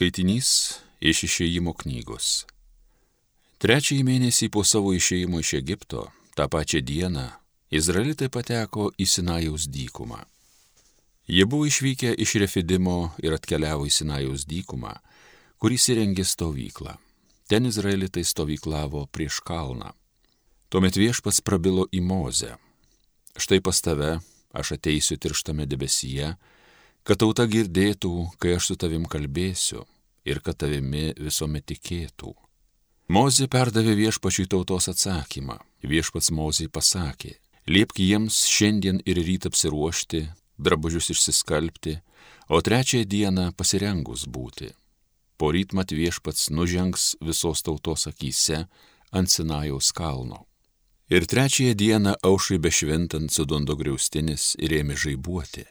Skaitinys iš išėjimo knygos. Trečiąjį mėnesį po savo išėjimo iš Egipto, tą pačią dieną, Izraelitai pateko į Sinajaus dykumą. Jie buvo išvykę iš Refidimo ir atkeliavo į Sinajaus dykumą, kuris įrengė stovyklą. Ten Izraelitai stovyklavo prieš kalną. Tuomet viešpats prabilo į Mozę. Štai pas tave aš ateisiu tirštame debesyje, kad tauta girdėtų, kai aš su tavim kalbėsiu ir kad tavimi visuomet tikėtų. Mozė perdavė viešpačiui tautos atsakymą. Viešpats Mozė pasakė, liepk jiems šiandien ir ryt apsiruošti, drabužius išsiskalbti, o trečiąją dieną pasirengus būti. Po ryt mat viešpats nužengs visos tautos akise ant Sinajaus kalno. Ir trečiąją dieną aušai bešventant sudondo griaustinis ir ėmė žaibuoti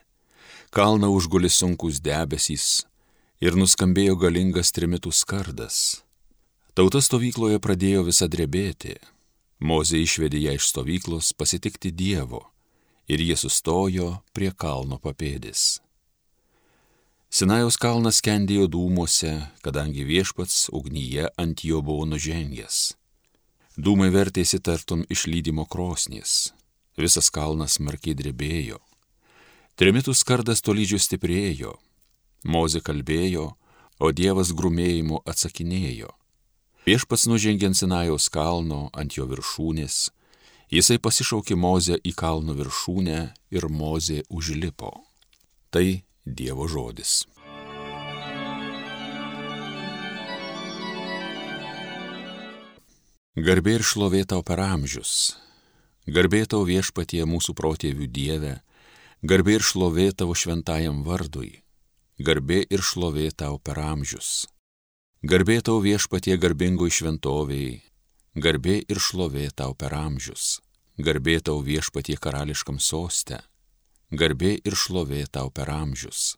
kalną užguli sunkus debesys ir nuskambėjo galingas trimitų skardas. Tauta stovykloje pradėjo visą drebėti. Mozė išvedė ją iš stovyklos pasitikti Dievo ir jie sustojo prie kalno papėdės. Sinajaus kalnas kendėjo dūmuose, kadangi viešpats ugnyje ant jo buvo nužengęs. Dūmai vertėsi tartum iš lydimo krosnės. Visas kalnas smarkiai drebėjo. Trimitų skardas tolydžių stiprėjo, Moze kalbėjo, o Dievas grumėjimu atsakinėjo. Viešpats nužengė ant Sinajaus kalno ant jo viršūnės, jisai pasišaukė Mozę į kalno viršūnę ir Mozė užlipo. Tai Dievo žodis. Garbė ir šlovė tau per amžius, garbė tau viešpatie mūsų protėvių Dieve, Garbė ir šlovė tavo šventajam vardui, garbė ir šlovė tau per amžius. Garbė tau viešpatie garbingoj šventoviai, garbė ir šlovė tau per amžius. Garbė tau viešpatie karališkam soste, garbė ir šlovė tau per amžius.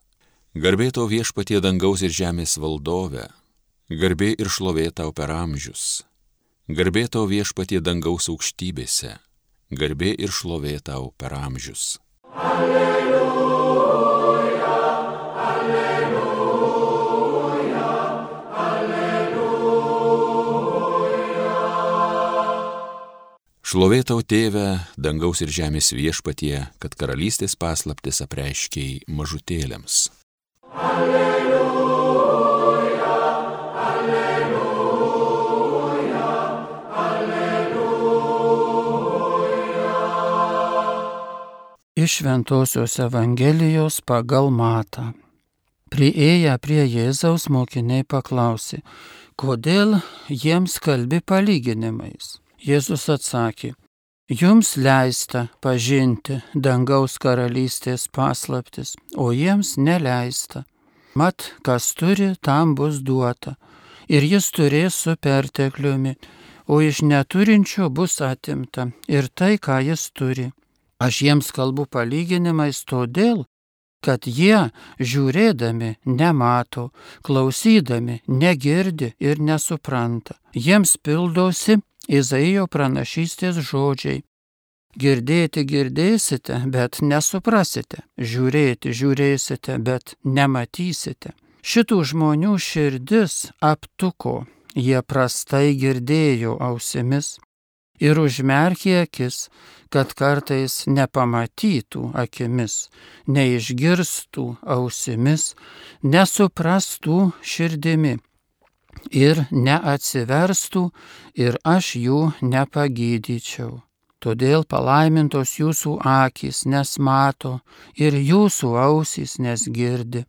Garbė tau viešpatie dangaus ir žemės valdove, garbė ir šlovė tau per amžius. Garbė tau viešpatie dangaus aukštybėse, garbė ir šlovė tau per amžius. Alleluja. Šlovėtau tėvę, dangaus ir žemės viešpatie, kad karalystės paslaptis apreiškiai mažutėlėms. Alleluja. Iš Ventosios Evangelijos pagal Matą. Prieėję prie Jėzaus mokiniai paklausė, kodėl jiems kalbi palyginimais. Jėzus atsakė, jums leista pažinti dangaus karalystės paslaptis, o jiems neleista. Mat, kas turi, tam bus duota, ir jis turės su pertekliumi, o iš neturinčio bus atimta ir tai, ką jis turi Aš jiems kalbu palyginimais todėl, kad jie žiūrėdami nemato, klausydami negirdi ir nesupranta. Jiems pildosi Izaijo pranašystės žodžiai. Girdėti girdėsite, bet nesuprasite, žiūrėti žiūrėsite, bet nematysite. Šitų žmonių širdis aptuko, jie prastai girdėjo ausimis ir užmerkė akis, kad kartais nepamatytų akimis, neišgirstų ausimis, nesuprastų širdimi ir neatsiverstų ir aš jų nepagydyčiau. Todėl palaimintos jūsų akis, nes mato, ir jūsų ausys, nes girdi.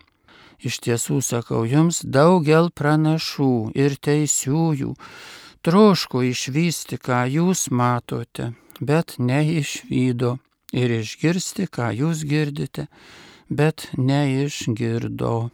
Iš tiesų sakau jums, daugel pranašų ir teisiųjų troško išvysti, ką jūs matote, bet neišvydo, ir išgirsti, ką jūs girdite, bet neišgirdo.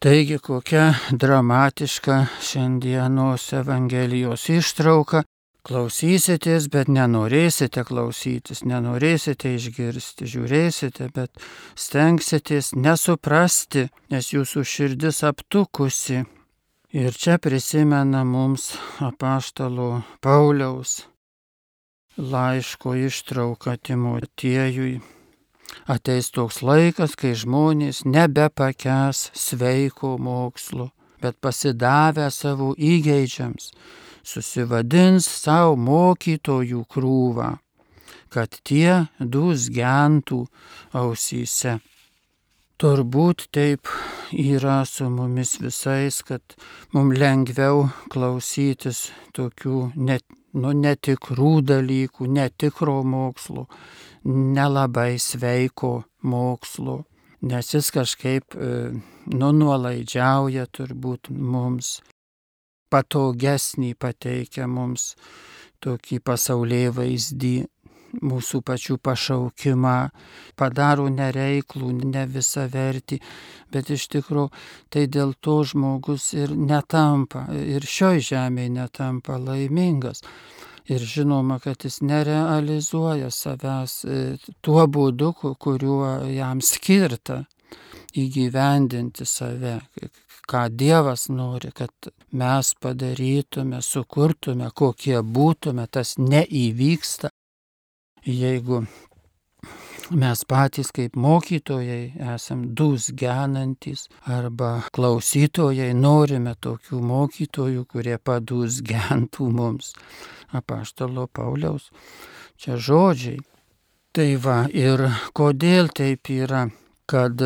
Taigi kokia dramatiška šiandienos Evangelijos ištrauka, Klausysitės, bet nenorėsite klausytis, nenorėsite išgirsti, žiūrėsite, bet stengsitės nesuprasti, nes jūsų širdis aptukusi. Ir čia prisimena mums apaštalo Pauliaus laiško ištrauką Timotiejui. Ateis toks laikas, kai žmonės nebepakęs sveiko mokslo, bet pasidavę savo įgeidžiams, susivadins savo mokytojų krūvą, kad tie dus gentų ausyse. Turbūt taip yra su mumis visais, kad mums lengviau klausytis tokių net, nu, netikrų dalykų, netikro mokslo, nelabai sveiko mokslo, nes jis kažkaip e, nu, nuolaidžiauja turbūt mums, patogesnį pateikia mums tokį pasaulyje vaizdį mūsų pačių pašaukimą, padaro nereiklų, ne visą vertį, bet iš tikrųjų tai dėl to žmogus ir netampa, ir šioj žemėje netampa laimingas. Ir žinoma, kad jis nerealizuoja savęs e, tuo būdu, kuriuo jam skirta įgyvendinti save, ką Dievas nori, kad mes padarytume, sukurtume, kokie būtume, tas neįvyksta jeigu mes patys kaip mokytojai esam dus genantis arba klausytojai norime tokių mokytojų, kurie padus gentų mums. Apaštalo Pauliaus čia žodžiai. Tai va ir kodėl taip yra, kad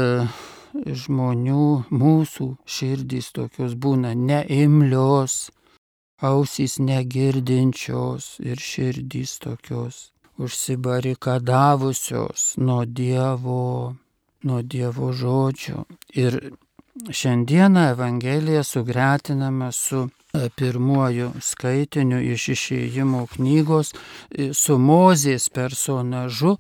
žmonių mūsų širdys tokios būna neimlios, ausys negirdinčios ir širdys tokios užsibarikadavusios nuo Dievo, nuo Dievo žodžio. Ir šiandieną Evangelija sugretinama su e, pirmuoju skaitiniu iš išėjimo knygos e, su Mozės personažu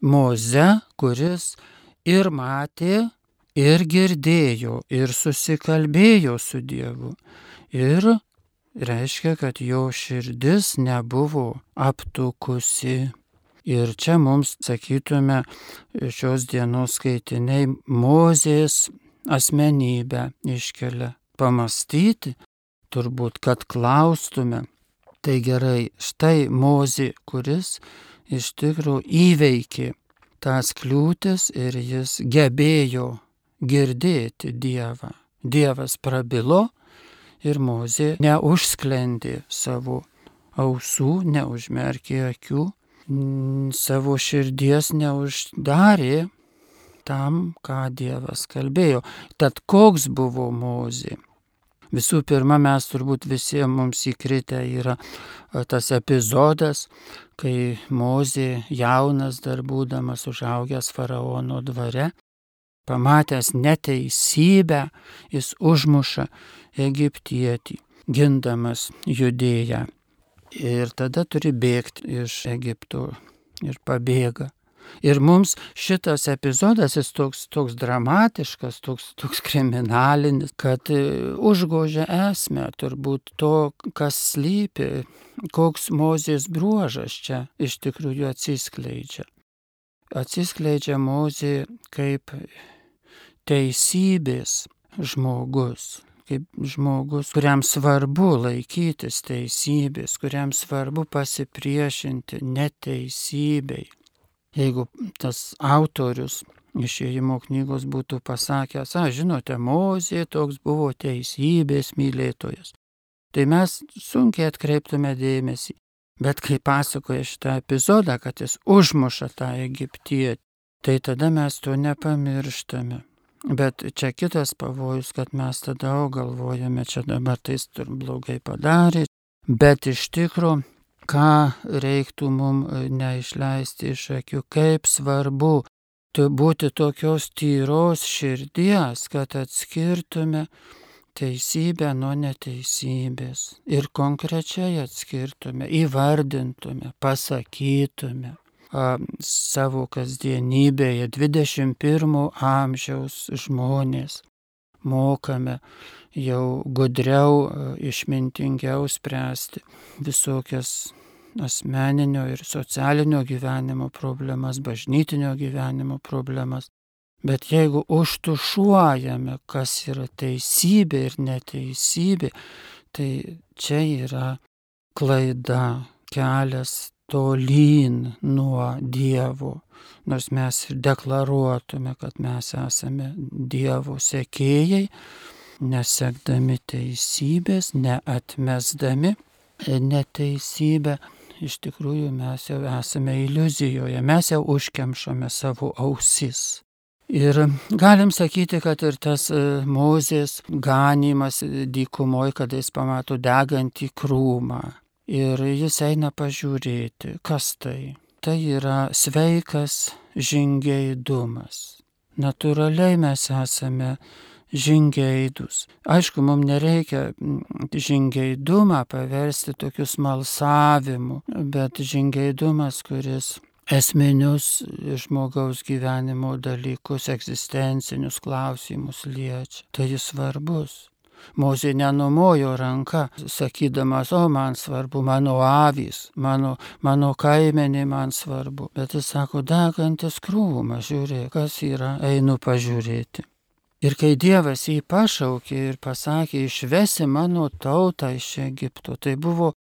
Moze, kuris ir matė, ir girdėjo, ir susikalbėjo su Dievu. Ir reiškia, kad jo širdis nebuvo aptukusi. Ir čia mums, sakytume, šios dienos skaitiniai Mozės asmenybę iškelia. Pamastyti, turbūt, kad klaustume. Tai gerai, štai Mozė, kuris iš tikrųjų įveikė tas kliūtis ir jis gebėjo girdėti Dievą. Dievas prabilo, ir Mozė neužsklendė savo ausų, neužmerkė akių, savo širdies neuždarė tam, ką Dievas kalbėjo. Tad koks buvo Mozė? Visų pirma, mes turbūt visiems mums įkritę yra tas epizodas, kai Mozė jaunas dar būdamas užaugęs faraono dvare, pamatęs neteisybę, jis užmuša egiptietį, gindamas judėją. Ir tada turi bėgti iš Egipto ir pabėga. Ir mums šitas epizodas jis toks, toks dramatiškas, toks, toks kriminalinis, kad e, užgožia esmę turbūt to, kas slypi, koks mozės bruožas čia iš tikrųjų atsiskleidžia. Atsiskleidžia mozė kaip teisybės žmogus, kaip žmogus, kuriam svarbu laikytis teisybės, kuriam svarbu pasipriešinti neteisybei. Jeigu tas autorius išėjimo knygos būtų pasakęs, a, žinote, Mozė toks buvo teisybės mylėtojas, tai mes sunkiai atkreiptume dėmesį. Bet kai pasakoja šitą epizodą, kad jis užmuša tą egiptietį, tai tada mes to nepamirštame. Bet čia kitas pavojus, kad mes tada galvojame, čia dabar tai blogai padarė, bet iš tikrųjų, ką reiktų mums e, neišleisti iš akių, kaip svarbu būti tokios tyros širdies, kad atskirtume teisybę nuo neteisybės. Ir konkrečiai atskirtume, įvardintume, pasakytume savo kasdienybėje 21 amžiaus žmonės mokame jau gudriau, išmintingiau spręsti visokias asmeninio ir socialinio gyvenimo problemas, bažnytinio gyvenimo problemas. Bet jeigu užtušuojame, kas yra teisybė ir neteisybė, tai čia yra klaida, kelias tolyn nuo Dievo. Nors mes ir deklaruotume, kad mes esame Dievo sekėjai, nesekdami teisybės, neatmesdami neteisybę, iš tikrųjų mes jau esame iliuzijoje, mes jau užkemšame savo ausis. Ir galim sakyti, kad ir tas e, Mozės ganimas dykumoje, kada jis pamato degantį krūmą ir jis eina pažiūrėti, kas tai. Tai yra sveikas žingeidumas. Natūraliai mes esame žingeidus. Aišku, mums nereikia mm, žingeidumą paversti tokiu smalsavimu, bet žingeidumas, kuris esminius žmogaus gyvenimo dalykus, egzistencinius klausimus liečia, tai jis svarbus. Mozė nenumojo ranką, sakydamas, o man svarbu, mano avys, mano, mano kaimenė man svarbu. Bet jis sako, degantis krūmas, žiūrėk, kas yra, einu pažiūrėti. Ir kai Dievas jį pašaukė ir pasakė, išvesi mano tautą iš Egipto, tai buvo,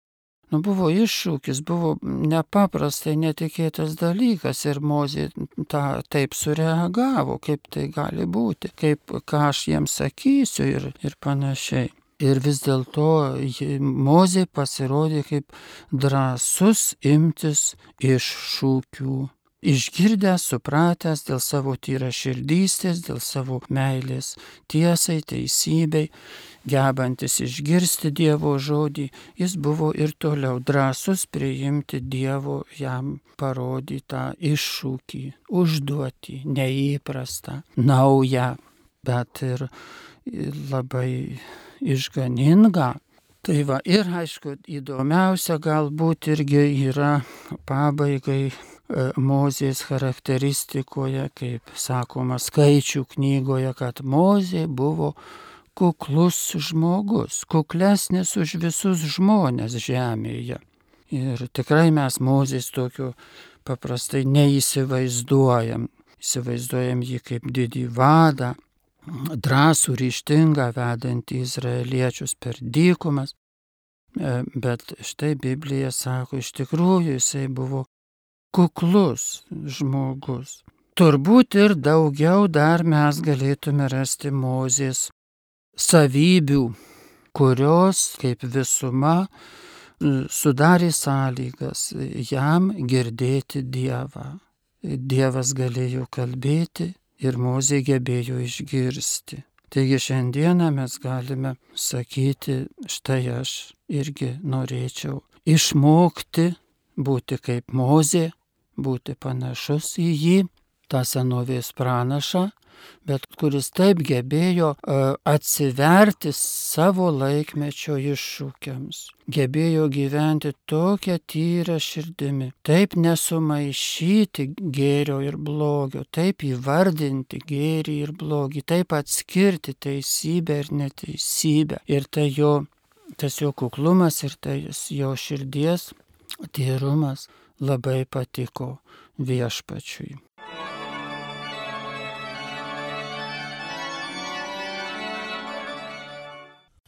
nu, buvo iššūkis, buvo nepaprastai netikėtas dalykas ir Mozė tą taip sureagavo, kaip tai gali būti, kaip ką aš jiems sakysiu ir, ir panašiai. Ir vis dėlto Mozė pasirodė kaip drąsus imtis iššūkių išgirdęs, supratęs dėl savo tyra širdystės, dėl savo meilės tiesai, teisybei, gebantis išgirsti Dievo žodį, jis buvo ir toliau drąsus priimti Dievo jam parodytą iššūkį, užduotį, neįprastą, naują, bet ir labai išganingą. Tai va ir aišku, įdomiausia galbūt irgi yra pabaigai E, Mozės charakteristikoje, kaip sakoma skaičių knygoje, kad Mozė buvo kuklus žmogus, kuklesnis už visus žmonės žemėje. Ir tikrai mes Mozės tokiu paprastai neįsivaizduojam. Įsivaizduojam jį kaip didį vadą, drąsų, ryštingą vedantį izraeliečius per dykumas. E, bet štai Biblija sako, iš tikrųjų jisai buvo kuklus žmogus. Turbūt ir daugiau dar mes galėtume rasti Mozės savybių, kurios kaip visuma sudarė sąlygas jam girdėti Dievą. Dievas galėjo kalbėti ir Mozė gebėjo išgirsti. Taigi šiandieną mes galime sakyti, štai aš irgi norėčiau išmokti būti kaip Mozė, būti panašus į jį, tą senovės pranašą, bet kuris taip gebėjo uh, atsiverti savo laikmečio iššūkiams, gebėjo gyventi tokią tyrę širdimi, taip nesumaišyti gėrio ir blogio, taip įvardinti gėrį ir blogį, taip atskirti teisybę ir neteisybę. Ir tai jo, tas jo kuklumas ir tai jo širdies tyrumas labai patiko viešpačiui.